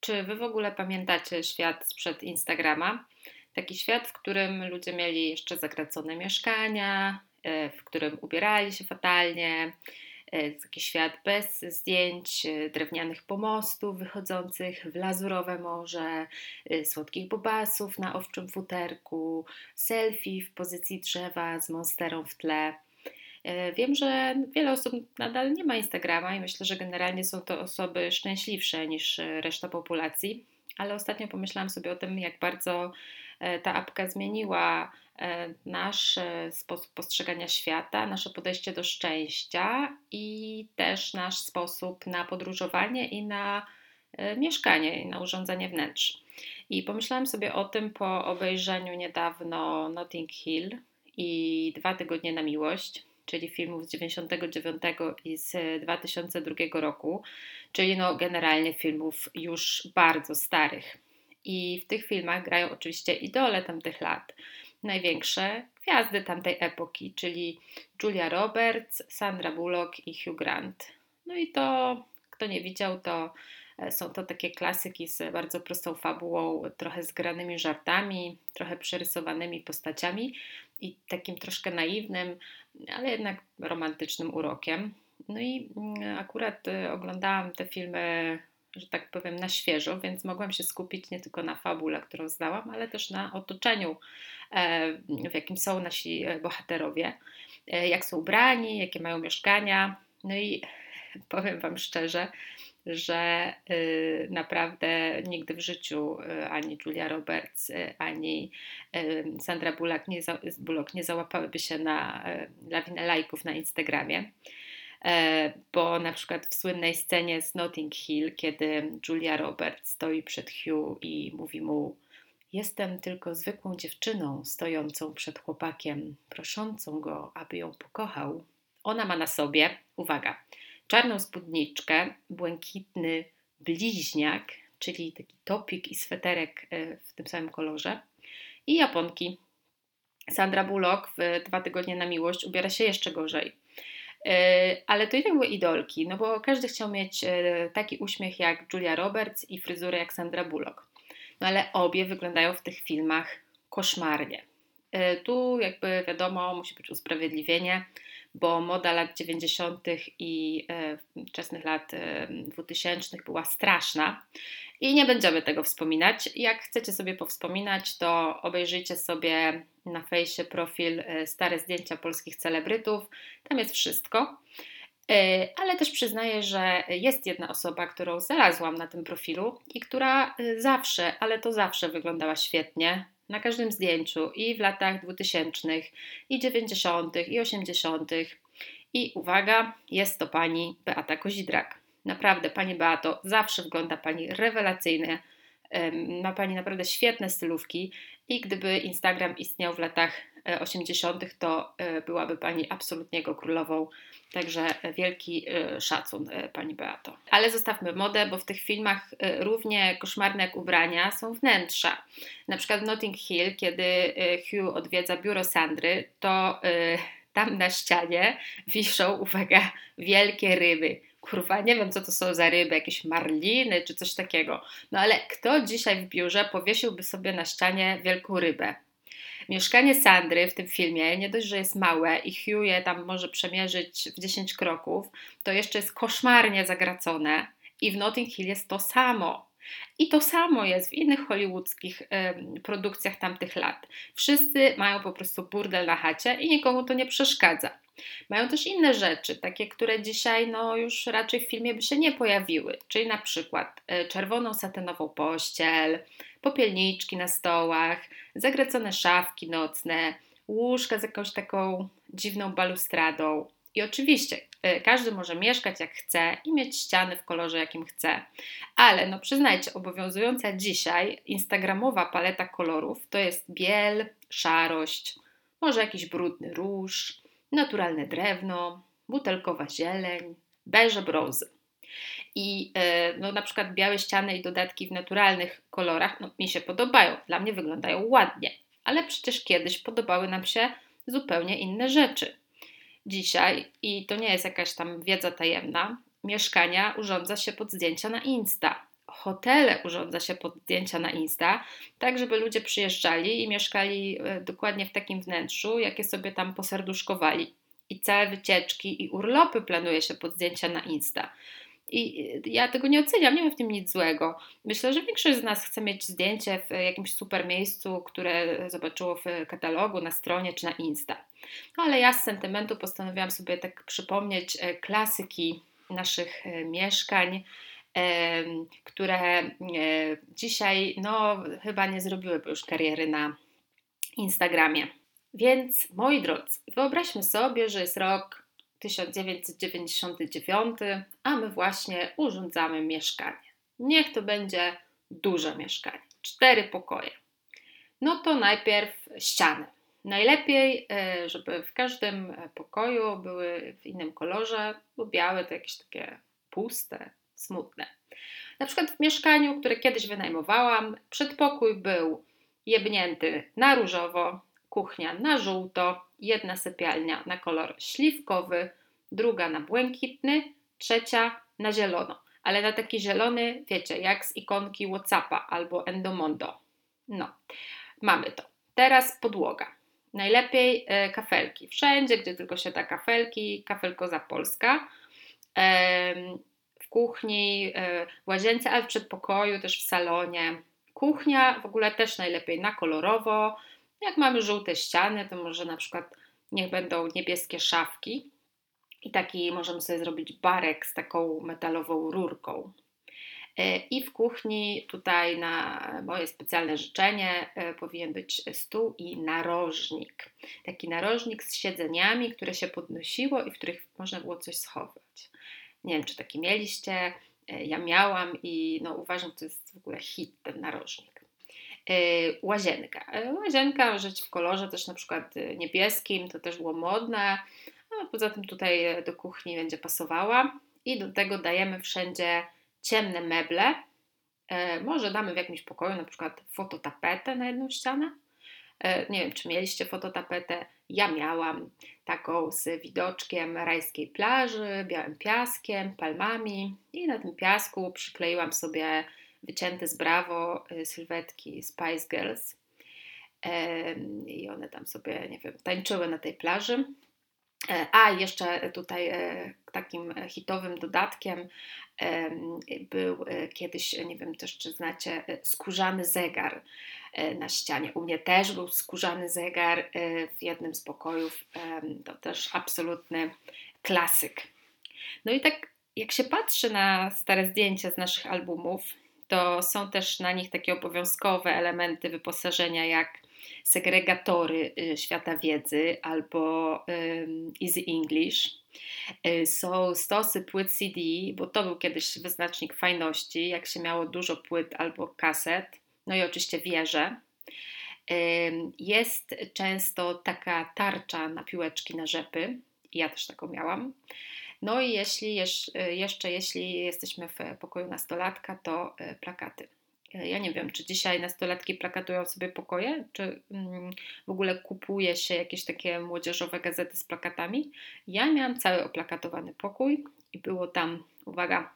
Czy Wy w ogóle pamiętacie świat sprzed Instagrama? Taki świat, w którym ludzie mieli jeszcze zakracone mieszkania, e, w którym ubierali się fatalnie, e, taki świat bez zdjęć e, drewnianych pomostów wychodzących w lazurowe morze, słodkich bobasów na owczym futerku, selfie w pozycji drzewa z monsterą w tle. E, wiem, że wiele osób nadal nie ma Instagrama i myślę, że generalnie są to osoby szczęśliwsze niż e, reszta populacji, ale ostatnio pomyślałam sobie o tym, jak bardzo e, ta apka zmieniła nasz sposób postrzegania świata, nasze podejście do szczęścia i też nasz sposób na podróżowanie i na mieszkanie i na urządzanie wnętrz. I pomyślałam sobie o tym po obejrzeniu niedawno Notting Hill i dwa tygodnie na miłość czyli filmów z 99 i z 2002 roku, czyli no generalnie filmów już bardzo starych. I w tych filmach grają oczywiście idole tamtych lat, największe gwiazdy tamtej epoki, czyli Julia Roberts, Sandra Bullock i Hugh Grant. No i to, kto nie widział, to e, są to takie klasyki z bardzo prostą fabułą, trochę zgranymi żartami, trochę przerysowanymi postaciami i takim troszkę naiwnym, ale jednak romantycznym urokiem. No i mm, akurat y, oglądałam te filmy, że tak powiem, na świeżo, więc mogłam się skupić nie tylko na fabule, którą znałam, ale też na otoczeniu, e, w jakim są nasi e, bohaterowie, e, jak są ubrani, jakie mają mieszkania. No i powiem Wam szczerze, że y, naprawdę nigdy w życiu y, ani Julia Roberts, y, ani Sandra Bullock nie, za, Bullock nie załapałyby się na lawinę lajków na Instagramie. Bo na przykład w słynnej scenie z Notting Hill, kiedy Julia Roberts stoi przed Hugh i mówi mu: Jestem tylko zwykłą dziewczyną stojącą przed chłopakiem, proszącą go, aby ją pokochał. Ona ma na sobie, uwaga, czarną spódniczkę, błękitny bliźniak, czyli taki topik i sweterek e, w tym samym kolorze i japonki. Sandra Bullock w Dwa tygodnie na miłość ubiera się jeszcze gorzej. E, ale to i tak były idolki, no bo każdy chciał mieć e, taki uśmiech jak Julia Roberts i fryzurę jak Sandra Bullock. No ale obie wyglądają w tych filmach koszmarnie. Tu jakby wiadomo, musi być usprawiedliwienie bo moda lat 90. i e, wczesnych lat 2000 e, była straszna. I nie będziemy tego wspominać. Jak chcecie sobie powspominać, to obejrzyjcie sobie na fejsie profil e, Stare Zdjęcia Polskich Celebrytów. Tam jest wszystko. Ale też przyznaję, że jest jedna osoba, którą znalazłam na tym profilu i która zawsze, ale to zawsze wyglądała świetnie na każdym zdjęciu i w latach 2000, i 90., i 80. I uwaga, jest to pani Beata Kozidrak. Naprawdę, pani Beato, zawsze wygląda pani rewelacyjnie. Ma pani naprawdę świetne stylówki i gdyby Instagram istniał w latach 80., e, to e, byłaby pani absolutnie jego królową. Także wielki e, szacun pani Beato. Ale zostawmy modę, bo w tych filmach równie koszmarne jak ubrania są wnętrza. Na przykład w Notting Hill, kiedy Hugh odwiedza biuro Sandry, to tam na ścianie wiszą, uwaga, wielkie ryby kurwa, nie wiem co to są za ryby, jakieś marliny czy coś takiego. No ale kto dzisiaj w biurze powiesiłby sobie na ścianie wielką rybę? Mieszkanie Sandry w tym filmie nie dość, że jest małe i Hugh je tam może przemierzyć w 10 kroków, to jeszcze jest koszmarnie zagracone i w Notting Hill jest to samo. I to samo jest w innych hollywoodzkich y, produkcjach tamtych lat. Wszyscy mają po prostu burdel na chacie i nikomu to nie przeszkadza. Mają też inne rzeczy, takie, które dzisiaj no, już raczej w filmie by się nie pojawiły, czyli na przykład y, czerwoną satynową pościel, popielniczki na stołach, zagracone szafki nocne, łóżka z jakąś taką dziwną balustradą. I oczywiście y, każdy może mieszkać jak chce i mieć ściany w kolorze jakim chce, ale no przyznajcie, obowiązująca dzisiaj instagramowa paleta kolorów to jest biel, szarość, może jakiś brudny róż, naturalne drewno, butelkowa zieleń, beże brązy. I y, no, na przykład białe ściany i dodatki w naturalnych kolorach no, mi się podobają, dla mnie wyglądają ładnie, ale przecież kiedyś podobały nam się zupełnie inne rzeczy. Dzisiaj, i to nie jest jakaś tam wiedza tajemna, mieszkania urządza się pod zdjęcia na Insta. hotele urządza się pod zdjęcia na Insta, tak żeby ludzie przyjeżdżali i mieszkali e, dokładnie w takim wnętrzu, jakie sobie tam poserduszkowali. I całe wycieczki i urlopy planuje się pod zdjęcia na Insta. I ja tego nie oceniam, nie ma w tym nic złego. Myślę, że większość z nas chce mieć zdjęcie w jakimś super miejscu, które zobaczyło w katalogu, na stronie czy na Insta. No ale ja z sentymentu postanowiłam sobie tak przypomnieć e, klasyki naszych e, mieszkań, które e, dzisiaj no, chyba nie zrobiłyby już kariery na Instagramie. Więc moi drodzy, wyobraźmy sobie, że jest rok 1999, a my właśnie urządzamy mieszkanie. Niech to będzie duże mieszkanie, cztery pokoje. No to najpierw ściany. Najlepiej, e, żeby w każdym pokoju były w innym kolorze, bo białe to jakieś takie puste, smutne. Na przykład w mieszkaniu, które kiedyś wynajmowałam, przedpokój był jebnięty na różowo, kuchnia na żółto, jedna sypialnia na kolor śliwkowy, druga na błękitny, trzecia na zielono. Ale na taki zielony, wiecie, jak z ikonki Whatsappa albo Endomondo. No, mamy to. Teraz podłoga. Najlepiej e, kafelki. Wszędzie, gdzie tylko się da kafelki, kafelkoza polska. E, w kuchni, e, w łazience, ale w przedpokoju, też w salonie. Kuchnia w ogóle też najlepiej na kolorowo. Jak mamy żółte ściany, to może na przykład niech będą niebieskie szafki. I taki możemy sobie zrobić barek z taką metalową rurką. E, I w kuchni tutaj na moje specjalne życzenie e, powinien być stół i narożnik. Taki narożnik z siedzeniami, które się podnosiło i w których można było coś schować. Nie wiem, czy taki mieliście. E, ja miałam i no, uważam, że to jest w ogóle hit ten narożnik. Łazienka. Łazienka żyć w kolorze też na przykład niebieskim, to też było modne. A poza tym tutaj do kuchni będzie pasowała. I do tego dajemy wszędzie ciemne meble. Może damy w jakimś pokoju na przykład fototapetę na jedną ścianę. Nie wiem, czy mieliście fototapetę. Ja miałam taką z widoczkiem rajskiej plaży, białym piaskiem, palmami i na tym piasku przykleiłam sobie wycięte z Bravo e, sylwetki Spice Girls. I one tam sobie, nie wiem, tańczyły na tej plaży. A jeszcze tutaj takim hitowym dodatkiem był e, kiedyś, nie wiem też czy znacie, e, skórzany zegar e, na ścianie. U mnie też był skórzany zegar w jednym z pokojów. To też absolutny klasyk. No i tak jak się patrzy na stare zdjęcia z naszych albumów, to są też na nich takie obowiązkowe elementy wyposażenia jak segregatory y, świata wiedzy albo Easy English. Y, są stosy płyt CD, bo to był kiedyś wyznacznik fajności, jak się miało dużo płyt albo kaset. No i oczywiście wieże. Jest często taka tarcza na piłeczki, na rzepy. Ja też taką miałam. No i jeśli jeszcze jeśli jesteśmy w pokoju nastolatka, to y, plakaty. Ja nie wiem, czy dzisiaj nastolatki plakatują sobie pokoje, czy mm, w ogóle kupuje się jakieś takie młodzieżowe gazety z plakatami. Ja miałam cały oplakatowany pokój i było tam, uwaga,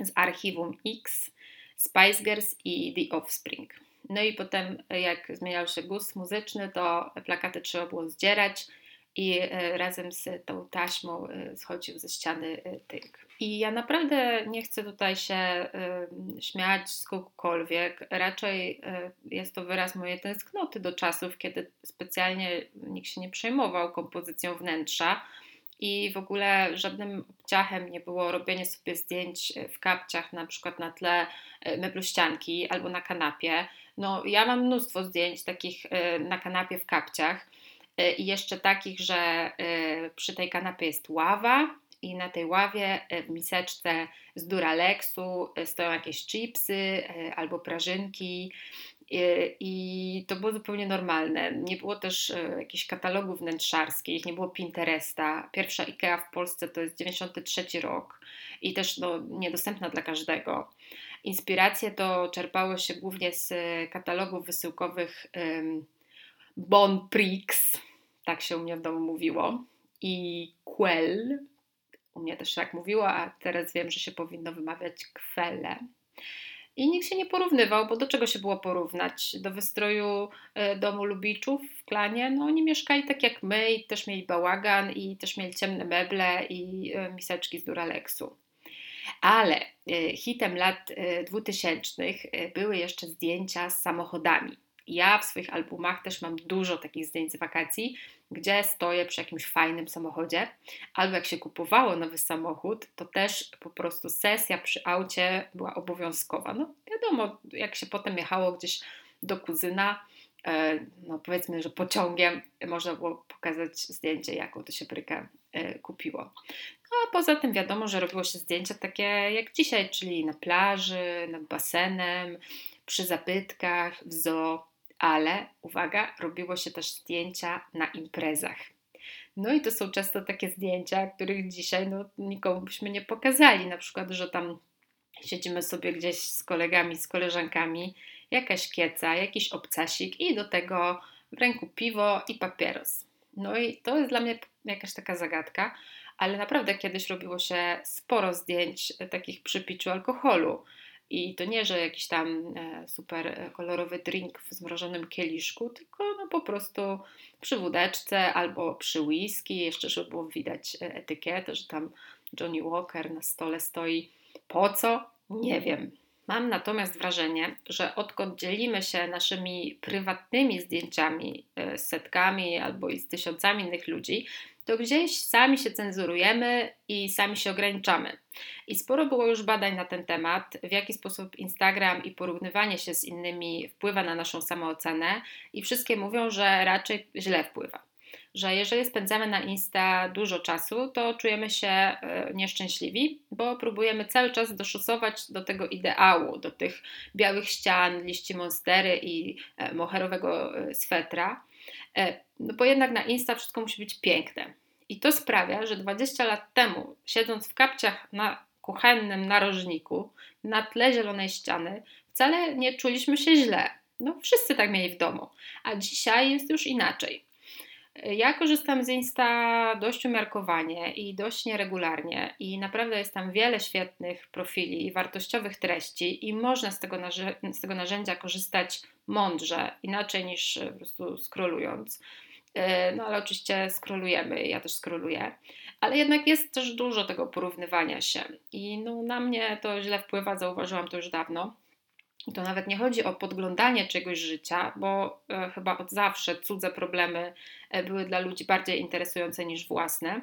z archiwum X, Spice Girls i The Offspring. No i potem, jak zmieniał się gust muzyczny, to plakaty trzeba było zdzierać i e, razem z tą taśmą e, schodził ze ściany e, tynk. I ja naprawdę nie chcę tutaj się śmiać z kogokolwiek. Raczej jest to wyraz mojej tęsknoty do czasów, kiedy specjalnie nikt się nie przejmował kompozycją wnętrza. I w ogóle żadnym obciachem nie było robienie sobie zdjęć w kapciach, na przykład na tle mebluścianki albo na kanapie. No, ja mam mnóstwo zdjęć takich na kanapie w kapciach E, i jeszcze takich, że e, przy tej kanapie jest ława i na tej ławie e, w miseczce z Duralexu stoją jakieś chipsy albo prażynki i to było zupełnie normalne. Nie było też jakichś katalogów wnętrzarskich, nie było Pinteresta. Pierwsza IKEA w Polsce to jest 93 rok i też no, niedostępna dla każdego. Inspiracje to czerpało się głównie z katalogów wysyłkowych Bon Prix, tak się u mnie w domu mówiło, i Quell, u mnie też tak mówiło, a teraz wiem, że się powinno wymawiać Kwele. I nikt się nie porównywał, bo do czego się było porównać? Do wystroju e, domu Lubiczów w klanie? No oni mieszkali tak jak my i też mieli bałagan i też mieli ciemne meble i e, miseczki z Duralexu. Ale e, hitem lat 2000 były jeszcze zdjęcia z samochodami. Ja w swoich albumach też mam dużo takich zdjęć z wakacji, gdzie stoję przy jakimś fajnym samochodzie, albo jak się kupowało nowy samochód, to też po prostu sesja przy aucie była obowiązkowa. No wiadomo, jak się potem jechało gdzieś do kuzyna, e, no powiedzmy, że pociągiem można było pokazać zdjęcie, jaką to się brykę e, kupiło. No a poza tym wiadomo, że robiło się zdjęcia takie jak dzisiaj, czyli na plaży, nad basenem, przy zabytkach, w zoo ale uwaga, robiło się też zdjęcia na imprezach. No i to są często takie zdjęcia, których dzisiaj no, nikomu byśmy nie pokazali. Na przykład, że tam siedzimy sobie gdzieś z kolegami, z koleżankami, jakaś kieca, jakiś obcasik i do tego w ręku piwo i papieros. No i to jest dla mnie jakaś taka zagadka, ale naprawdę kiedyś robiło się sporo zdjęć takich przy piciu alkoholu. I to nie, że jakiś tam e, super kolorowy drink w zmrożonym kieliszku, tylko no po prostu przy wódeczce albo przy whisky, jeszcze żeby było widać e, etykietę, że tam Johnny Walker na stole stoi. Po co? Nie wiem. Mam natomiast wrażenie, że odkąd dzielimy się naszymi prywatnymi zdjęciami e, z setkami albo i z tysiącami innych ludzi, to gdzieś sami się cenzurujemy i sami się ograniczamy. I sporo było już badań na ten temat, w jaki sposób Instagram i porównywanie się z innymi wpływa na naszą samoocenę, i wszystkie mówią, że raczej źle wpływa. Że jeżeli spędzamy na Insta dużo czasu, to czujemy się e, nieszczęśliwi, bo próbujemy cały czas doszusować do tego ideału, do tych białych ścian, liści monstery i e, moherowego e, swetra no bo jednak na Insta wszystko musi być piękne. I to sprawia, że 20 lat temu, siedząc w kapciach na kuchennym narożniku, na tle zielonej ściany, wcale nie czuliśmy się źle. No, wszyscy tak mieli w domu. A dzisiaj jest już inaczej. Ja korzystam z Insta dość umiarkowanie i dość nieregularnie i naprawdę jest tam wiele świetnych profili i wartościowych treści i można z tego, z tego narzędzia korzystać mądrze, inaczej niż po prostu scrollując. E, no ale oczywiście scrollujemy, ja też scrolluję, ale jednak jest też dużo tego porównywania się i no, na mnie to źle wpływa, zauważyłam to już dawno. I to nawet nie chodzi o podglądanie czegoś życia, bo e, chyba od zawsze cudze problemy e, były dla ludzi bardziej interesujące niż własne.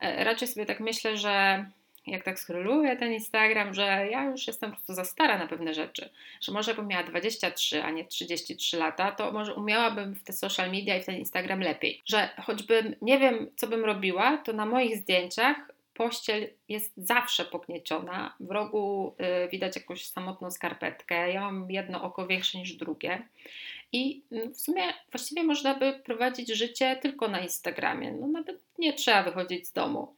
E, raczej sobie tak myślę, że jak tak scrolluję ten Instagram, że ja już jestem po prostu za stara na pewne rzeczy, że może bym miała 23, a nie 33 lata, to może umiałabym w te social media i w ten Instagram lepiej. Że choćbym nie wiem, co bym robiła, to na moich zdjęciach pościel jest zawsze pognieciona. W rogu y, widać jakąś samotną skarpetkę. Ja mam jedno oko większe niż drugie. I mm, w sumie właściwie można by prowadzić życie tylko na Instagramie. No nawet nie trzeba wychodzić z domu.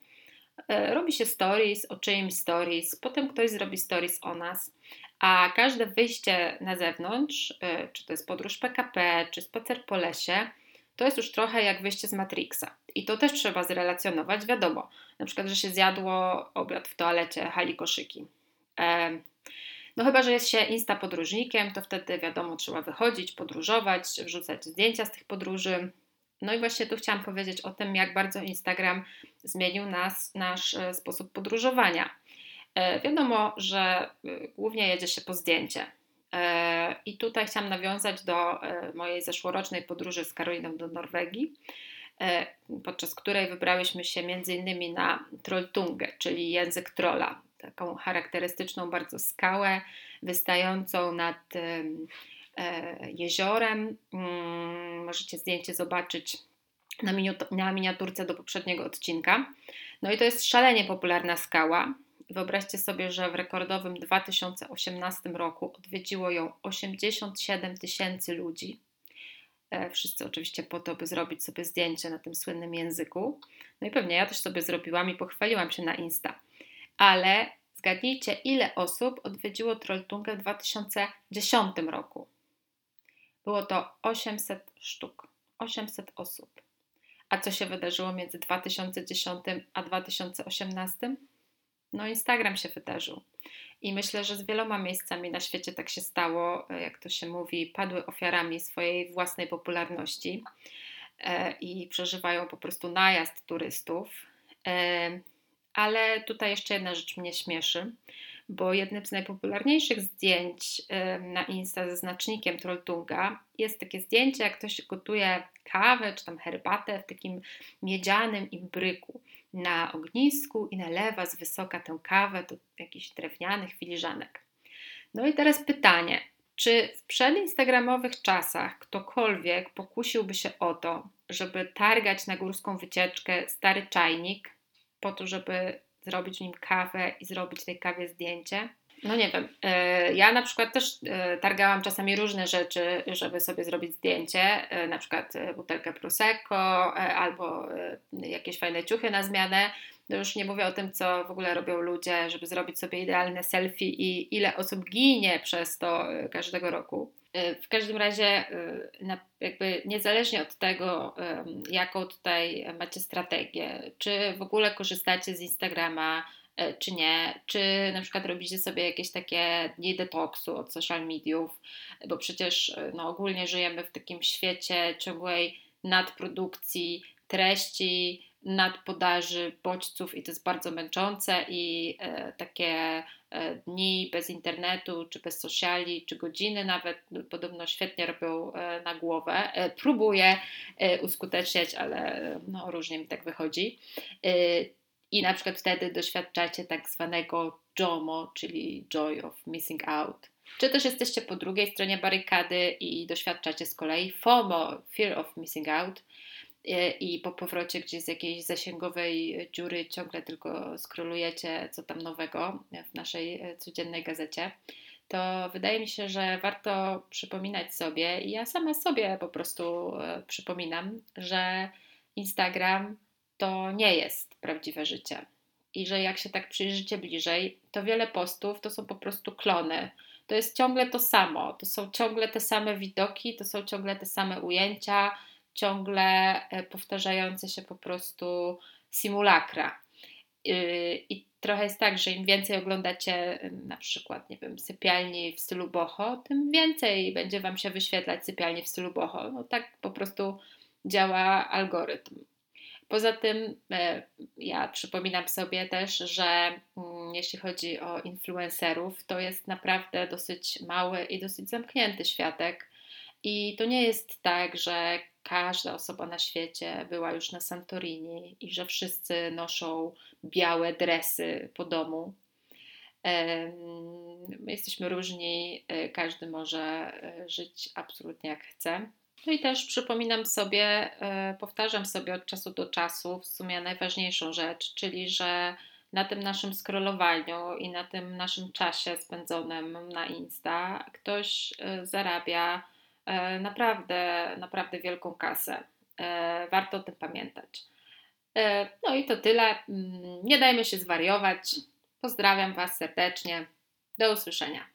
E, robi się stories o czyimś stories, potem ktoś zrobi stories o nas, a każde wyjście na zewnątrz, e, czy to jest podróż PKP, czy spacer po lesie, to jest już trochę jak wyjście z Matrixa. I to też trzeba zrelacjonować, wiadomo. Na przykład, że się zjadło obiad w toalecie, hali koszyki. E, no chyba, że jest się insta podróżnikiem, to wtedy wiadomo, trzeba wychodzić, podróżować, wrzucać zdjęcia z tych podróży. No i właśnie tu chciałam powiedzieć o tym, jak bardzo Instagram zmienił nas, nasz e, sposób podróżowania. E, wiadomo, że głównie jedzie się po zdjęcie. I tutaj chciałam nawiązać do mojej zeszłorocznej podróży z Karoliną do Norwegii. E, podczas której wybrałyśmy się m.in. na Trolltungę, czyli język trola, taką charakterystyczną bardzo skałę wystającą nad e, jeziorem. Mm, możecie zdjęcie zobaczyć na miniaturce do poprzedniego odcinka. No i to jest szalenie popularna skała. Wyobraźcie sobie, że w rekordowym 2018 roku odwiedziło ją 87 tysięcy ludzi. E, wszyscy oczywiście po to, by zrobić sobie zdjęcie na tym słynnym języku. No i pewnie ja też sobie zrobiłam i pochwaliłam się na Insta. Ale zgadnijcie, ile osób odwiedziło Trolltungę w 2010 roku. Było to 800 sztuk. 800 osób. A co się wydarzyło między 2010 a 2018? No, Instagram się wydarzył. I myślę, że z wieloma miejscami na świecie tak się stało, jak to się mówi, padły ofiarami swojej własnej popularności i przeżywają po prostu najazd turystów. Ale tutaj jeszcze jedna rzecz mnie śmieszy, bo jednym z najpopularniejszych zdjęć na Insta ze znacznikiem Trolltunga jest takie zdjęcie, jak ktoś gotuje kawę czy tam herbatę w takim miedzianym imbryku na ognisku i nalewa z wysoka tę kawę do jakichś drewnianych filiżanek. No i teraz pytanie, czy w przedinstagramowych czasach ktokolwiek pokusiłby się o to, żeby targać na górską wycieczkę stary czajnik po to, żeby zrobić w nim kawę i zrobić tej kawie zdjęcie? No nie wiem. E, ja na przykład też e, targałam czasami różne rzeczy, żeby sobie zrobić zdjęcie, e, na przykład butelkę Prosecco albo jakieś fajne ciuchy na zmianę. No już nie mówię o tym, co w ogóle robią ludzie, żeby zrobić sobie idealne selfie i ile osób ginie przez to każdego roku. W każdym razie, jakby niezależnie od tego, jaką tutaj macie strategię, czy w ogóle korzystacie z Instagrama, czy nie, czy na przykład robicie sobie jakieś takie dni detoksu od social mediów, bo przecież e, no, ogólnie żyjemy w takim świecie ciągłej nadprodukcji treści, nadpodaży bodźców i to jest bardzo męczące i e, takie e, dni bez internetu, czy bez sociali, czy godziny nawet no, podobno świetnie robią e, na głowę. E, próbuję uskuteczniać, ale no, różnie mi tak wychodzi i na przykład wtedy doświadczacie tak zwanego JOMO, czyli Joy of Missing Out. Czy też jesteście po drugiej stronie barykady i doświadczacie z kolei FOMO, Fear of Missing Out, e, i po powrocie gdzieś z jakiejś zasięgowej dziury ciągle tylko skrolujecie, co tam nowego w naszej e, codziennej gazecie, to wydaje mi się, że warto przypominać sobie, i ja sama sobie po prostu e, przypominam, że Instagram to nie jest prawdziwe życie. I że jak się tak przyjrzycie bliżej, to wiele postów to są po prostu klony. To jest ciągle to samo, to są ciągle te same widoki, to są ciągle te same ujęcia, ciągle e, powtarzające się po prostu simulakra. I trochę jest tak, że im więcej oglądacie na przykład, nie wiem, sypialni w stylu boho, tym więcej będzie Wam się wyświetlać sypialni w stylu boho. No tak po prostu działa algorytm. Poza tym e, ja przypominam sobie też, że mm, jeśli chodzi o influencerów, to jest naprawdę dosyć mały i dosyć zamknięty światek. I to nie jest tak, że każda osoba na świecie była już na Santorini i że wszyscy noszą białe dresy po domu. My jesteśmy różni, e, każdy może e, żyć absolutnie jak chce. No i też przypominam sobie, e, powtarzam sobie od czasu do czasu w sumie najważniejszą rzecz, czyli że na tym naszym scrollowaniu i na tym naszym czasie spędzonym na Insta ktoś e, zarabia e, naprawdę, naprawdę wielką kasę. Warto o tym pamiętać. No i to tyle. Mm, nie dajmy się zwariować. Pozdrawiam Was serdecznie. Do usłyszenia.